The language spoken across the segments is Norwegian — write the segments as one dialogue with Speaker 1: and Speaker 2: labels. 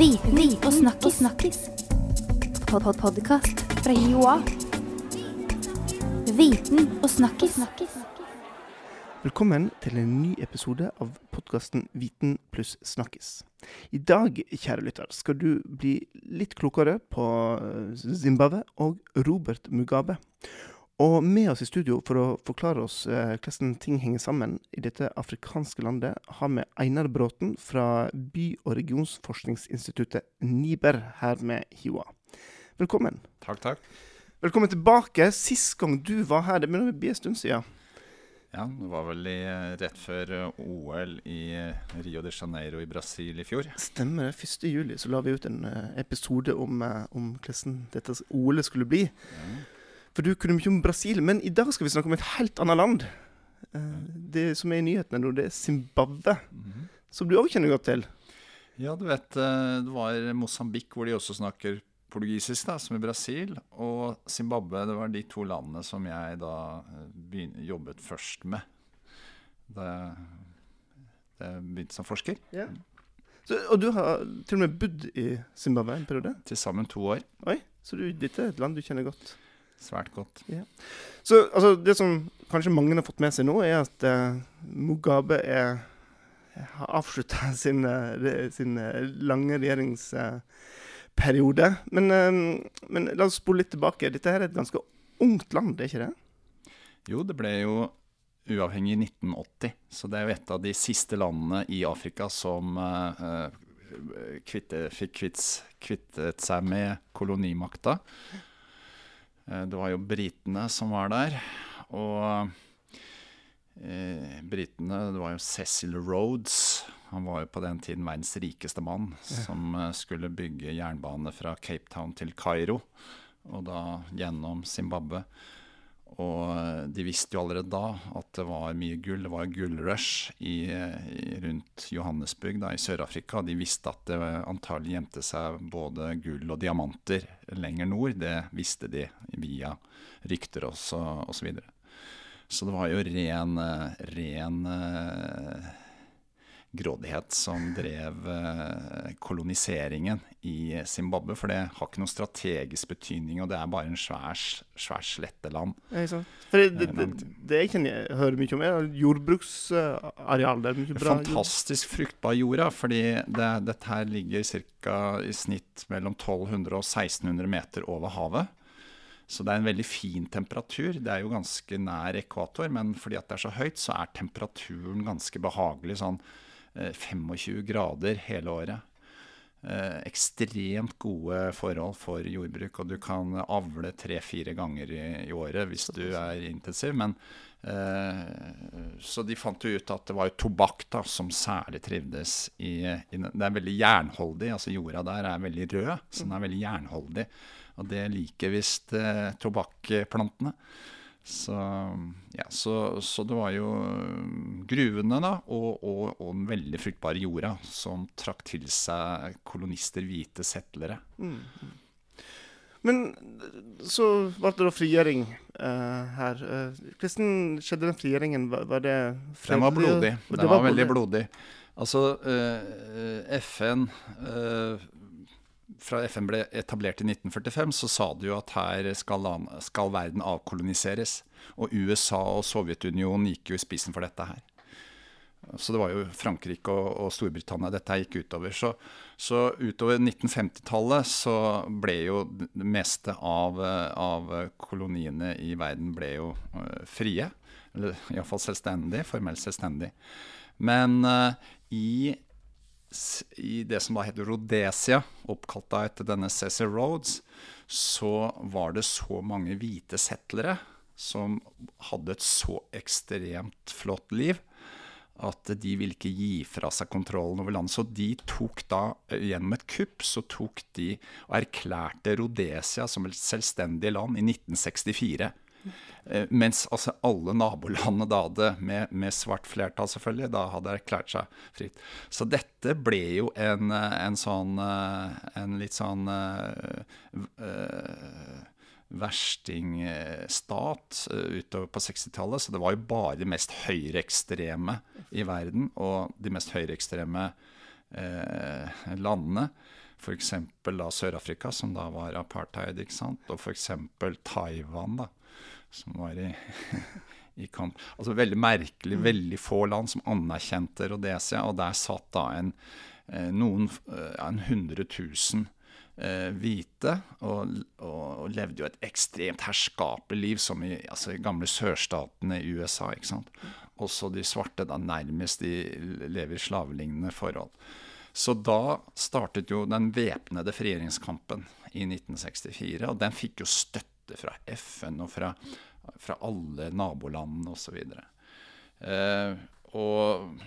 Speaker 1: Viten og snakkis. snakkis. Pod -pod Podkast fra Joa. Viten og snakkis.
Speaker 2: Velkommen til en ny episode av podkasten Viten pluss snakkis. I dag, kjære lytter, skal du bli litt klokere på eh, Zimbabwe og Robert Mugabe. Og med oss i studio for å forklare oss eh, hvordan ting henger sammen i dette afrikanske landet, har vi Einar Bråten fra by- og regionsforskningsinstituttet NIBER her med HiOA. Velkommen.
Speaker 3: Takk, takk.
Speaker 2: Velkommen tilbake. Sist gang du var her, det begynner å bli en stund siden.
Speaker 3: Ja, det var vel i, eh, rett før eh, OL i eh, Rio de Janeiro i Brasil i fjor.
Speaker 2: Stemmer det. 1. juli så la vi ut en episode om, om hvordan dette OL skulle bli. For du kunne mye om Brasil, men i dag skal vi snakke om et helt annet land. Eh, det som er i nyhetene nå, det er Zimbabwe, som du òg kjenner godt til.
Speaker 3: Ja, du vet, eh, det var Mosambik hvor de også snakker portugisisk, da, som i Brasil. Og Zimbabwe, det var de to landene som jeg da eh, jobbet først med. Da jeg, begynte som forsker.
Speaker 2: Så, og du har til og med bodd i Zimbabwe en periode?
Speaker 3: Til sammen to år.
Speaker 2: Oi, så du, dette er et land du kjenner godt.
Speaker 3: Svært godt.
Speaker 2: Så altså, det som kanskje mange har fått med seg nå, er at uh, Mugabe er, har avslutta sin, eh, sin eh, lange regjeringsperiode. Men, men la oss spole litt tilbake. Dette her er et ganske ungt land, er ikke det?
Speaker 3: Jo, det ble jo uavhengig i 1980, så det er jo et av de siste landene i Afrika som kvitte, fikk kvittet seg med kolonimakta. Eh, det var jo britene som var der, og eh, britene Det var jo Cecil Rhodes. Han var jo på den tiden verdens rikeste mann, som eh, skulle bygge jernbane fra Cape Town til Kairo, og da gjennom Zimbabwe. Og eh, de visste jo allerede da at det var mye gull. Det var gullrush i, i, rundt Johannesburg da, i Sør-Afrika. De visste at det antagelig gjemte seg både gull og diamanter lenger nord. Det visste de via rykter og så, og så. Så det var jo ren, eh, ren eh, grådighet som drev eh, koloniseringen i Zimbabwe. For det har ikke noen strategisk betydning, og det er bare en svær, svær sletteland.
Speaker 2: Ja. For det, det,
Speaker 3: Eh,
Speaker 2: det, det jeg kjenner, hører mye om, er jordbruksareal. Det er mye bra.
Speaker 3: Fantastisk fruktbar jorda, fordi det, dette her ligger cirka i snitt mellom 1200 og 1600 meter over havet. Så det er en veldig fin temperatur. Det er jo ganske nær ekvator, men fordi at det er så høyt, så er temperaturen ganske behagelig. Sånn 25 grader hele året. Eh, ekstremt gode forhold for jordbruk, og du kan avle tre-fire ganger i, i året hvis du er intensiv. Men, eh, så de fant jo ut at det var jo tobakk da, som særlig trivdes i, i Det er veldig jernholdig, altså jorda der er veldig rød, så den er veldig jernholdig. Og det liker visst eh, tobakkplantene. Så, ja, så, så det var jo øh, gruvene da, og, og, og den veldig fruktbare jorda som trakk til seg kolonister, hvite settlere.
Speaker 2: Men så ble det da frigjøring eh, her. Eh, hvordan skjedde den frigjøringen? Var, var det
Speaker 3: Den var blodig. Den var veldig blodig. Altså, eh, FN øh, Fra FN ble etablert i 1945, så sa de jo at her skal, skal verden avkoloniseres. Og USA og Sovjetunionen gikk jo i spissen for dette her. Så det var jo Frankrike og, og Storbritannia dette gikk utover. Så, så utover 1950-tallet så ble jo det meste av, av koloniene i verden ble jo eh, frie. Eller iallfall selvstendig, formelt selvstendig. Men uh, i, i det som da heter Rhodesia, oppkalt etter denne Cecil Rhodes, så var det så mange hvite settlere som hadde et så ekstremt flott liv at de ville ikke gi fra seg kontrollen over landet. Så de tok da, eh, gjennom et kupp, så tok de og erklærte Rhodesia som et selvstendig land i 1964. Eh, Mens altså alle nabolandene da hadde, med, med svart flertall selvfølgelig, da hadde erklært seg fritt. Så dette ble jo en, eh, en sånn eh, En litt sånn eh, verstingstat utover på 60-tallet. Så det var jo bare de mest høyreekstreme i verden, og de mest høyreekstreme eh, landene. f.eks. Sør-Afrika, som da var apartheid, ikke sant? og f.eks. Taiwan, da, som var i, i kamp. Altså Veldig merkelig, veldig få land som anerkjente Rhodesia, og der satt da en, eh, noen, eh, en hundre tusen eh, hvite, og, og, og, levde jo et ekstremt herskapelig liv, som i, altså, i gamle sørstatene i USA. ikke sant? Også de svarte da nærmest de lever i slavelignende forhold. Så da startet jo den væpnede frigjøringskampen i 1964. Og den fikk jo støtte fra FN og fra, fra alle nabolandene osv. Eh, og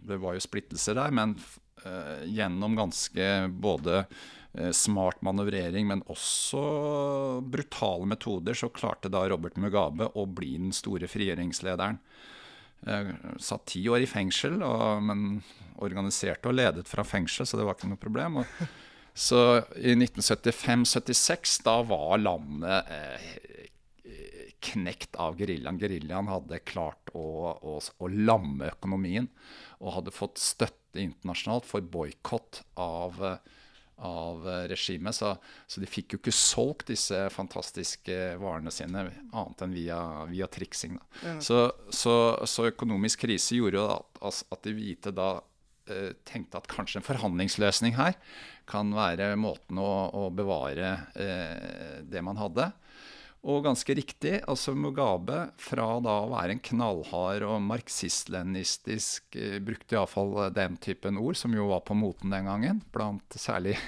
Speaker 3: det var jo splittelser der, men eh, gjennom ganske både eh, smart manøvrering, men også brutale metoder, så klarte da Robert Mugabe å bli den store frigjøringslederen. Jeg satt ti år i fengsel, og, men organiserte og ledet fra fengsel, så det var ikke noe problem. Og, så i 1975-76, da var landet eh, knekt av geriljaen. Geriljaen hadde klart å, å, å, lamme økonomien og hadde fått støtte internasjonalt for boikott av av regimet. Så, så, de fikk jo ikke solgt disse fantastiske varene sine annet enn via, via triksing. Ja. Så, så, så, økonomisk krise gjorde jo at, at de hvite da tenkte at kanskje en forhandlingsløsning her kan være måten å, å bevare eh, det man hadde. Og ganske riktig, altså Mugabe, fra da å være en knallhard og marxist-leninistisk eh, Brukte iallfall den typen ord, som jo var på moten den gangen, blant særlig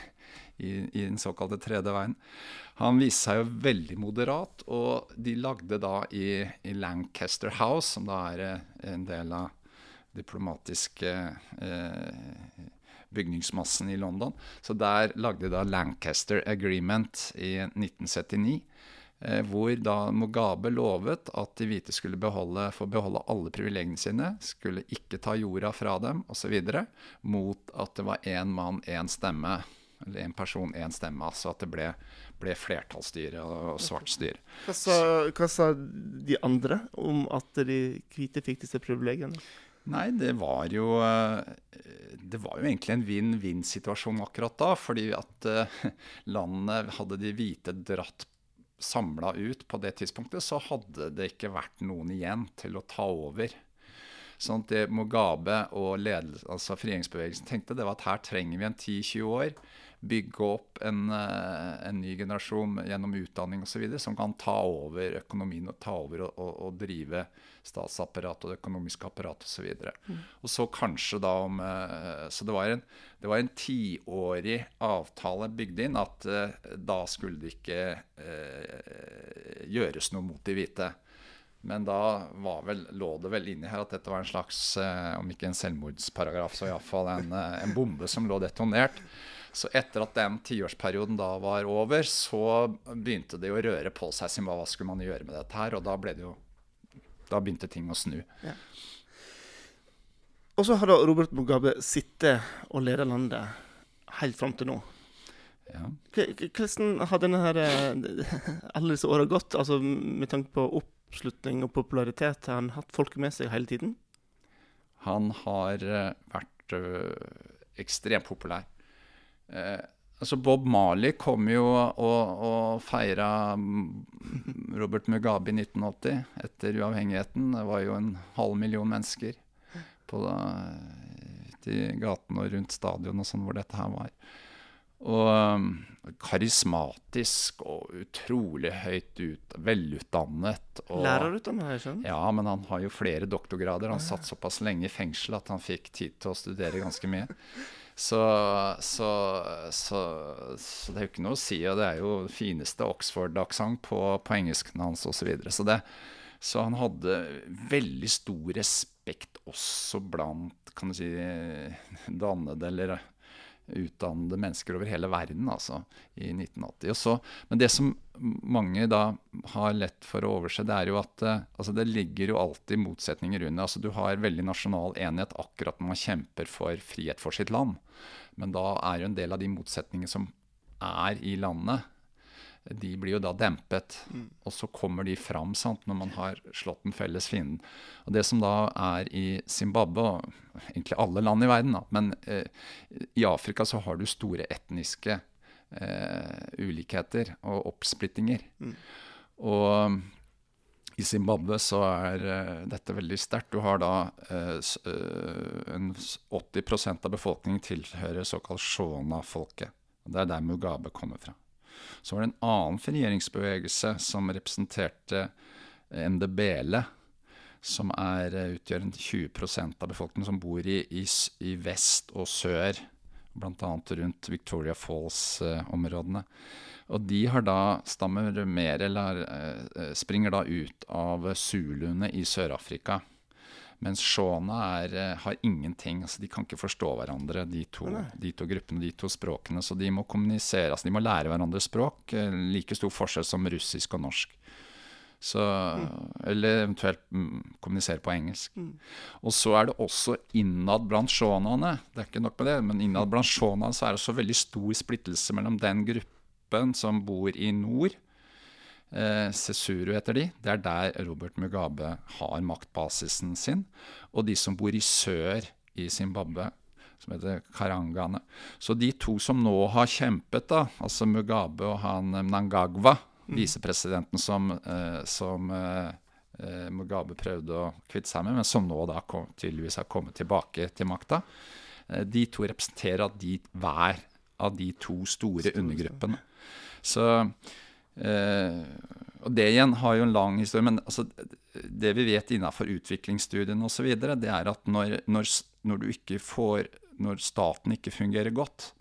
Speaker 3: i, i den såkalte tredje veien. Han viste seg jo veldig moderat, og de lagde da i, i Lancaster House, som da er eh, en del av diplomatiske eh, bygningsmassen i London. Så der lagde de da Lancaster Agreement i 1979. Eh, hvor da Mugabe lovet at de hvite skulle beholde, få beholde alle privilegiene sine, skulle ikke ta jorda fra dem osv., mot at det var én mann, én stemme. Eller én person, én stemme. Altså at det ble, ble flertallsstyre og svart styre.
Speaker 2: Hva hva sa de andre om at de hvite fikk disse privilegiene?
Speaker 3: Nei, det var jo eh, Det var jo egentlig en vinn-vinn-situasjon akkurat da. Fordi at eh, landet hadde de hvite dratt samla ut på det tidspunktet, så hadde det ikke vært noen igjen til å ta over. Sånn at det Mugabe og ledelse, altså frigjøringsbevegelsen tenkte, det var at her trenger vi en 10-20 år bygge opp en, eh, en ny generasjon gjennom utdanning osv. som kan ta over økonomien og ta over og, og, og drive statsapparatet og det økonomiske apparatet osv. Og, så mm. og så kanskje da om eh, Så det var en, det var en tiårig avtale bygd inn at uh, da skulle det ikke eh, gjøres noe mot de hvite. Men da vel, lå det vel inni her at dette var en slags, om ikke en selvmordsparagraf, så iallfall en, en bombe som lå detonert. Så etter at den tiårsperioden da var over, så begynte det å røre på seg. Sin, hva skulle man gjøre med dette her? Og da, det jo, da begynte ting å snu. Ja.
Speaker 2: Og så har da Robert Mugabe sittet og ledet landet helt fram til nå. Ja. Hvordan har denne her, eh, alle disse åra gått, altså med tanke på oppslutning og popularitet? Har han hatt folk med seg hele tiden?
Speaker 3: Han har eh, vært uh, ekstremt populær. Eh, altså Bob Marley kom jo og, og feira Robert Mugabe i 1980 etter uavhengigheten. Det var jo en halv million mennesker på da, i gatene og rundt stadion og sånn hvor dette her var. Og um, karismatisk og utrolig høyt ut, velutdannet. Og,
Speaker 2: Lærerutdannet, jeg skjønt?
Speaker 3: Ja, men han har jo flere doktorgrader. Han satt såpass lenge i fengsel at han fikk tid til å studere ganske mye. Så, så, så, så, det er jo ikke noe å si. Og det er jo fineste Oxford-aksent på, på engelsken hans osv. Så, videre. så, så han hadde veldig stor respekt også blant kan du si, dannede eller utdannede mennesker over hele verden altså, i 1980. Så, men det som mange da har lett for å overse, det er jo at uh, altså det ligger jo alltid motsetninger under. Altså, du har veldig nasjonal enighet akkurat når man kjemper for frihet for sitt land. Men da er jo en del av de motsetningene som er i landet, de blir jo da dempet.
Speaker 2: Mm.
Speaker 3: Og så kommer de fram sant, når man har slått den felles fienden. Og det som da er i Zimbabwe, og egentlig alle land i verden, da, men eh, i Afrika så har du store etniske eh, ulikheter og oppsplittinger.
Speaker 2: Mm.
Speaker 3: Og i Zimbabwe så er eh, dette veldig sterkt. Du har da eh, eh, en 80% av befolkningen tilhører såkalt Shona-folket. Det er der Mugabe kommer fra. Så var det en annen frigjøringsbevegelse som representerte Ndebele, som er, eh, utgjør 20% av befolkningen som bor i, i, i vest og sør, bl.a. rundt Victoria Falls-områdene. Og de har da stammer mer eller eh, springer da ut av zuluene i Sør-Afrika. Mens shona eh, har ingenting. altså De kan ikke forstå hverandre, de to, de to gruppene, de to språkene. Så de må kommunisere. altså De må lære hverandre språk. eh, Like stor forskjell som russisk og norsk. Så, Eller eventuelt mm, kommunisere på engelsk. Og så er det også innad blant shonaene. Det er ikke nok med det, men innad blant shonaene så er det også veldig stor splittelse mellom den gruppen som bor i nord. Eh, Sesuru heter de. Det er der Robert Mugabe har maktbasisen sin. Og de som bor i sør i Zimbabwe, som heter Karangane. Så de to som nå har kjempet, da, altså Mugabe og han Mnangagwa, mm. visepresidenten som, eh, som eh, eh, Mugabe prøvde å kvitte seg med, men som nå da kom, tydeligvis har kommet tilbake til makta. Eh, de to representerer de, hver av de to store undergruppene. Så eh, Og det igjen har jo en lang historie, men altså, det vi vet innenfor utviklingsstudiene osv., det er at når, når, når får Når staten ikke fungerer godt,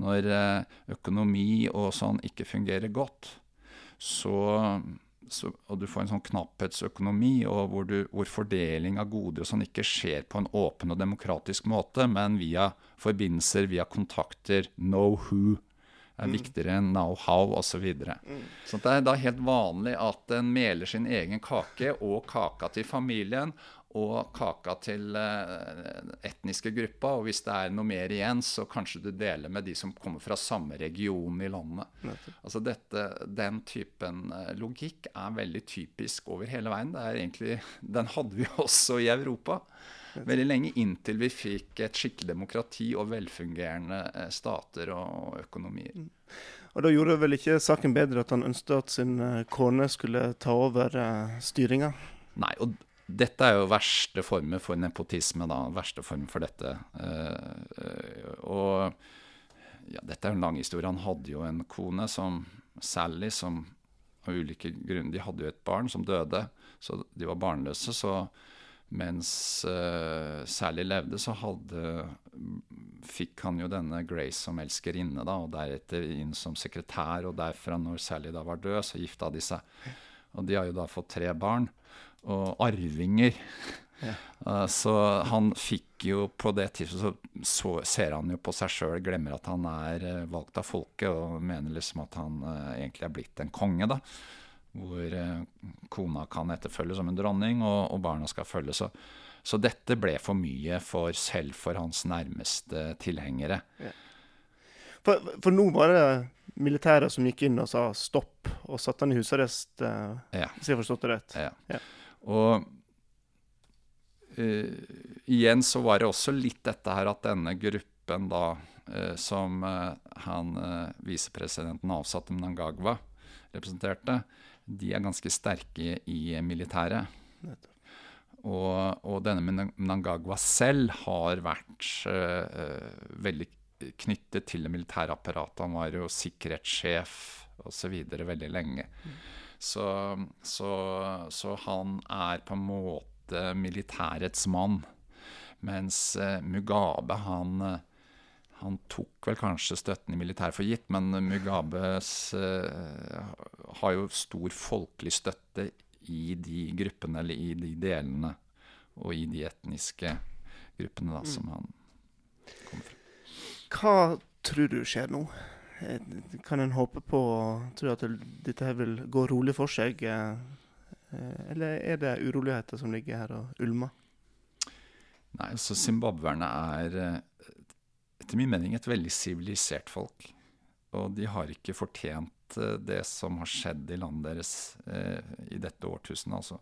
Speaker 3: når eh, økonomi og sånn ikke fungerer godt, så, så, og du får en sånn knapphetsøkonomi og hvor, du, hvor fordeling av goder og sånn ikke skjer på en åpen og demokratisk måte, men via forbindelser, via kontakter, know who er viktigere enn know-how osv. Så, videre. så det er da helt vanlig at en meler sin egen kake og kaka til familien og kaka til eh, etniske grupper. Og hvis det er noe mer igjen, så kanskje du deler med de som kommer fra samme region i landet. Altså dette, Den typen eh, logikk er veldig typisk over hele veien. Det er egentlig, den hadde vi også i Europa veldig lenge, inntil vi fikk et skikkelig demokrati og velfungerende eh, stater og økonomier.
Speaker 2: Og da gjorde vel ikke saken bedre at han ønsket at sin eh, kone skulle ta over uh, styringa?
Speaker 3: Nei, og dette er jo verste formen for nepotisme, da. Verste formen for dette. Eh, eh, og ja, dette er jo en lang historie. Han hadde jo en kone som Sally, som av ulike grunner De hadde jo et barn som døde, så de var barnløse. Så mens uh, Sally levde, så hadde fikk han jo denne Grace som elskerinne, da, og deretter inn som sekretær. Og derfra, når Sally da var død, så gifta de seg. Og de har jo da fått tre barn og arvinger.
Speaker 2: Ja.
Speaker 3: Uh, så han fikk jo på det tidspunktet så, så ser han jo på seg sjøl, glemmer at han er uh, valgt av folket, og mener liksom at han eh, egentlig er blitt en konge, da. Hvor eh, kona kan etterfølge som en dronning, og, og barna skal følge. Så, så dette ble for mye for selv for hans nærmeste tilhengere.
Speaker 2: For, for nå var det militæret som gikk inn og sa stopp, og satte han i husarrest, eh,
Speaker 3: Ja.
Speaker 2: hvis jeg forstått det rett.
Speaker 3: Ja.
Speaker 2: Ja.
Speaker 3: Og uh, igjen så var det også litt dette her at denne gruppen da, uh, som han uh, visepresidenten avsatte Mnangagwa representerte, de er ganske sterke i militæret. Og, og denne Mna- Mnangagwa selv har vært eh, veldig knyttet til det militære apparatet. Han var jo sikkerhetssjef osv. veldig lenge. Så, så, så han er på en måte militærets mann. Mens eh, Mugabe, han, han tok vel kanskje støtten i militæret for gitt, men Mugabe eh, har jo stor folkelig støtte i de gruppene, eller i de delene, og i de etniske gruppene da, som han kommer fra.
Speaker 2: Hva tror du skjer nå? Eh, Kan en håpe på Tror at dette her vil gå rolig for seg? eh, eh, Eller er det uroligheter som ligger her og ulmer?
Speaker 3: Nei, altså Zimbabwerne er etter min mening et veldig sivilisert folk. Og de har ikke fortjent eh, det som har skjedd i landet deres eh, i dette årtusenet. altså.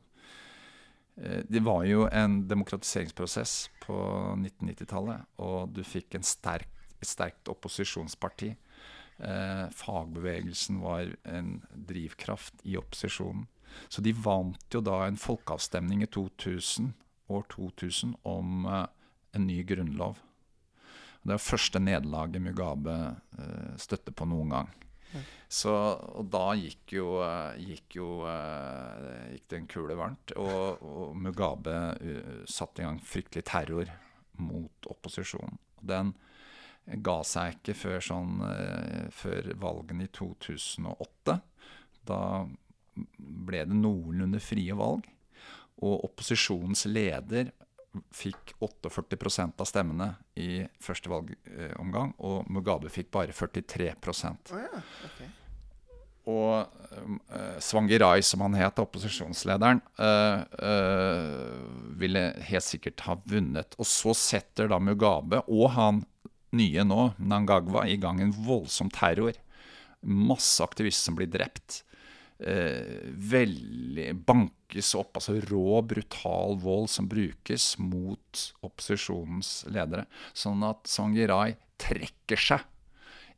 Speaker 3: Eh, det var jo en demokratiseringsprosess på 1990-tallet, og du fikk sterk, et sterkt opposisjonsparti. Eh, fagbevegelsen var en drivkraft i opposisjonen. Så de vant jo da en folkeavstemning i 2000, år 2000 om eh, en ny grunnlov. Det er første nederlaget Mugabe eh, støtte på noen gang. Så, og da gikk jo, eh, gikk jo uh, gikk det en kule varmt. Og, og Mugabe uh, satte i gang fryktelig terror mot opposisjonen. Den ga seg ikke før, sånn, uh, før valgene i 2008. Da ble det noenlunde frie valg. Og opposisjonens leder fikk 48% av stemmene i første valgomgang, og Mugabe fikk bare 43
Speaker 2: oh, ja. okay.
Speaker 3: Og uh, Svangirai, som han het, opposisjonslederen, uh, uh, ville helt sikkert ha vunnet. Og så setter da Mugabe og han nye nå, Nangagwa, i gang en voldsom terror. Masse aktivister som blir drept eh, veldig bankes opp. Altså rå, brutal vold som brukes mot opposisjonens ledere. Sånn at Sangirai trekker seg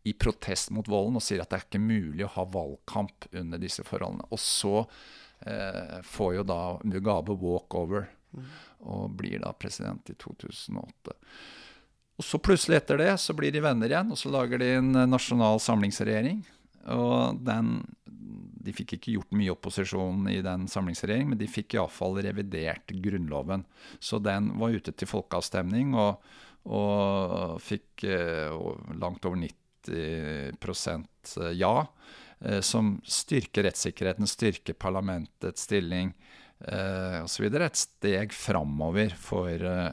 Speaker 3: i protest mot volden og sier at det er ikke mulig å ha valgkamp under disse forholdene. Og så eh, får jo da Mugabe walkover og blir da president i 2008. Og så plutselig etter det så blir de venner igjen, og så lager de en nasjonal samlingsregjering. Og den De fikk ikke gjort mye opposisjon i den samlingsregjeringen, men de fikk iallfall revidert Grunnloven. Så den var ute til folkeavstemning og, og fikk og langt over 90% ja. Eh, som styrker rettssikkerheten, styrker parlamentets stilling eh, osv. Et steg framover for, eh,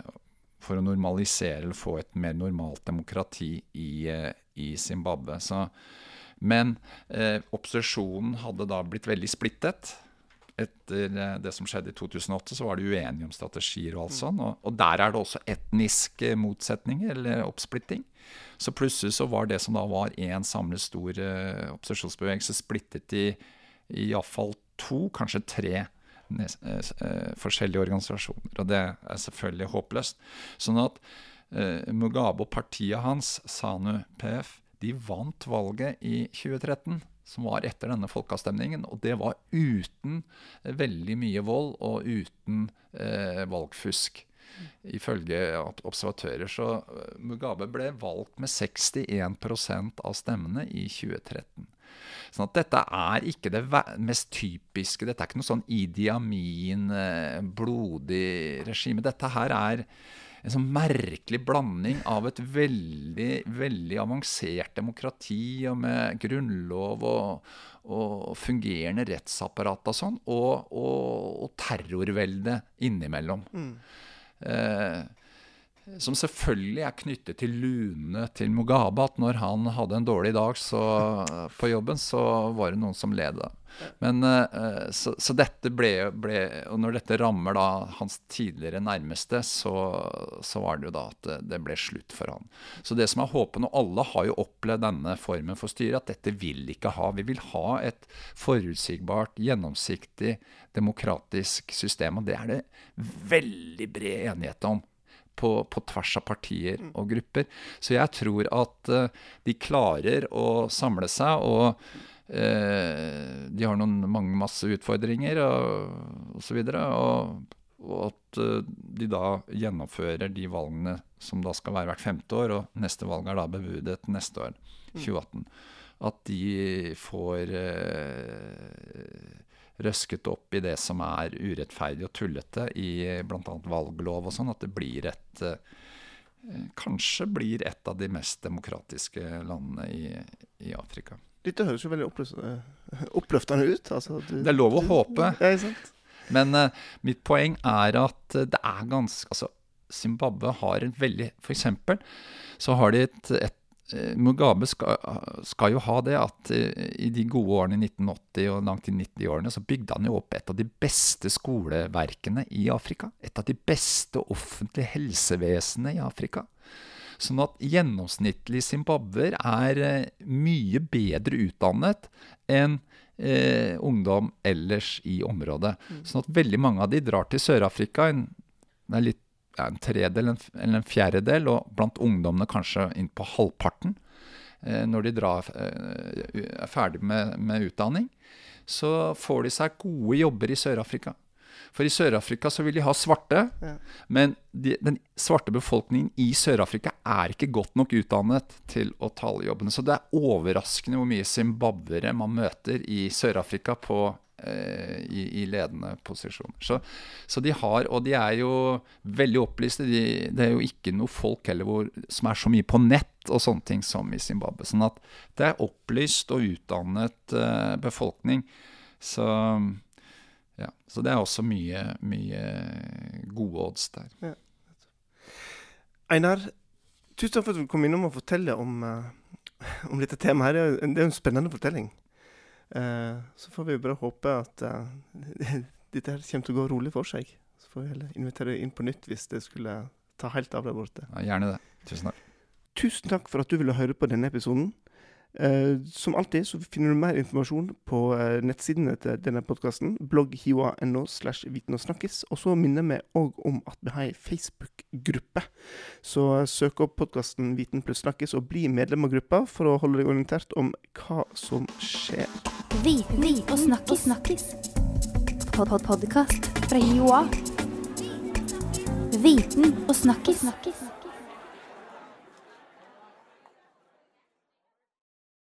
Speaker 3: for å normalisere eller få et mer normalt demokrati i, eh, i Zimbabwe. Så men eh, opposisjonen hadde da blitt veldig splittet. Etter eh, det som skjedde i 2008, så var de uenige om strategier og alt mm. sånt. Og, og, der er det også etniske motsetninger, eller oppsplitting. Så plutselig så var det som da var én samlet stor eh, opposisjonsbevegelse, splittet i iallfall to, kanskje tre eh, eh, forskjellige organisasjoner. Og det er selvfølgelig håpløst. Sånn at eh, Mugabe og partiet hans, SANU PF, de vant valget i 2013, som var etter denne folkeavstemningen. Og det var uten veldig mye vold og uten eh, valgfusk. Ifølge observatører. Så eh, Mugabe ble valgt med 61% av stemmene i 2013. Sånn at dette er ikke det mest typiske. Dette er ikke noe sånn Idi Amin, eh, blodig regime. Dette her er en sånn merkelig blanding av et veldig, veldig avansert demokrati og med grunnlov og, og fungerende rettsapparat og sånn, og, og, og terrorvelde innimellom. Mm. Eh, som selvfølgelig er knyttet til lunene til Mugabe. At når han hadde en dårlig dag så, på jobben, så var det noen som led. Men, uh, så, så, dette ble, ble, Og når dette rammer da hans tidligere nærmeste, så, så, var det jo da at det, ble slutt for han. Så det som er håpet, og alle har jo opplevd denne formen for styre, at dette vil ikke ha. Vi vil ha et forutsigbart, gjennomsiktig, demokratisk system. Og det er det veldig bred enighet om på, på, tvers av partier mm. og grupper. Så jeg tror at uh, de klarer å samle seg, og uh, de har noen mange masse utfordringer og osv. Og, og at uh, de da gjennomfører de valgene som da skal være hvert femte år, og neste valg er da bebudet neste år, 2018. Mm. At de får røsket opp i det som er urettferdig og tullete i bl.a. valglov og sånn, at det blir et eh, Kanskje blir et av de mest demokratiske landene i, i Afrika.
Speaker 2: Dette høres jo veldig oppløftende ut. Altså,
Speaker 3: du, det er lov å håpe.
Speaker 2: Ja,
Speaker 3: Men uh, mitt poeng er at det er ganske Altså, Zimbabwe har en veldig For eksempel så har de et, et Eh, Mugabe skal, skal, jo ha det at eh, i de gode årene i 1980 og langt i 90-årene så bygde han jo opp et av de beste skoleverkene i Afrika. Et av de beste offentlige helsevesenene i Afrika. Sånn at gjennomsnittlig zimbabwer er eh, mye bedre utdannet enn eh, ungdom ellers i området. Sånn at veldig mange av de drar til Sør-Afrika. Det er litt, ja, en tredel eller en fjerdedel, og blant ungdommene kanskje inn på halvparten. Eh, når de drar, eh, er ferdig med, med utdanning, så får de seg gode jobber i Sør-Afrika. For i Sør-Afrika så vil de ha svarte,
Speaker 2: Ja.
Speaker 3: men de, den svarte befolkningen i Sør-Afrika er ikke godt nok utdannet til å ta alle jobbene. Så det er overraskende hvor mye zimbabwere man møter i Sør-Afrika på i, i ledende posisjoner. Så, så de har, og de er jo veldig opplyste. De, det er jo ikke noe folk heller hvor, som er så mye på nett og sånne ting som i Zimbabwe. Sånn at det er opplyst og utdannet eh, befolkning. Så ja, så det er også mye, mye gode odds der.
Speaker 2: Einar, tusen takk for at du kom innom og fortalte om, eh, om dette temaet. her. Er det er jo en spennende fortelling. Eh, så får vi bare håpe at eh, dette her kommer til å gå rolig for seg. Så får vi heller invitere inn på nytt hvis det skulle ta helt av der borte.
Speaker 3: Ja, gjerne det. Tusen takk.
Speaker 2: Tusen takk for at du ville høre på denne episoden. Eh, som alltid så finner du mer informasjon på uh, nettsidene til denne podkasten, blogghiva.no slash viten og snakkes. Så minner vi òg om at vi har ei Facebook-gruppe. Så uh, søk opp podkasten Viten pluss snakkes og bli medlem av gruppa for å holde deg orientert om hva som skjer.
Speaker 1: Viten og snakkis. snakkis. Pod -pod Podkast fra Joa. Viten og snakkis. snakkis.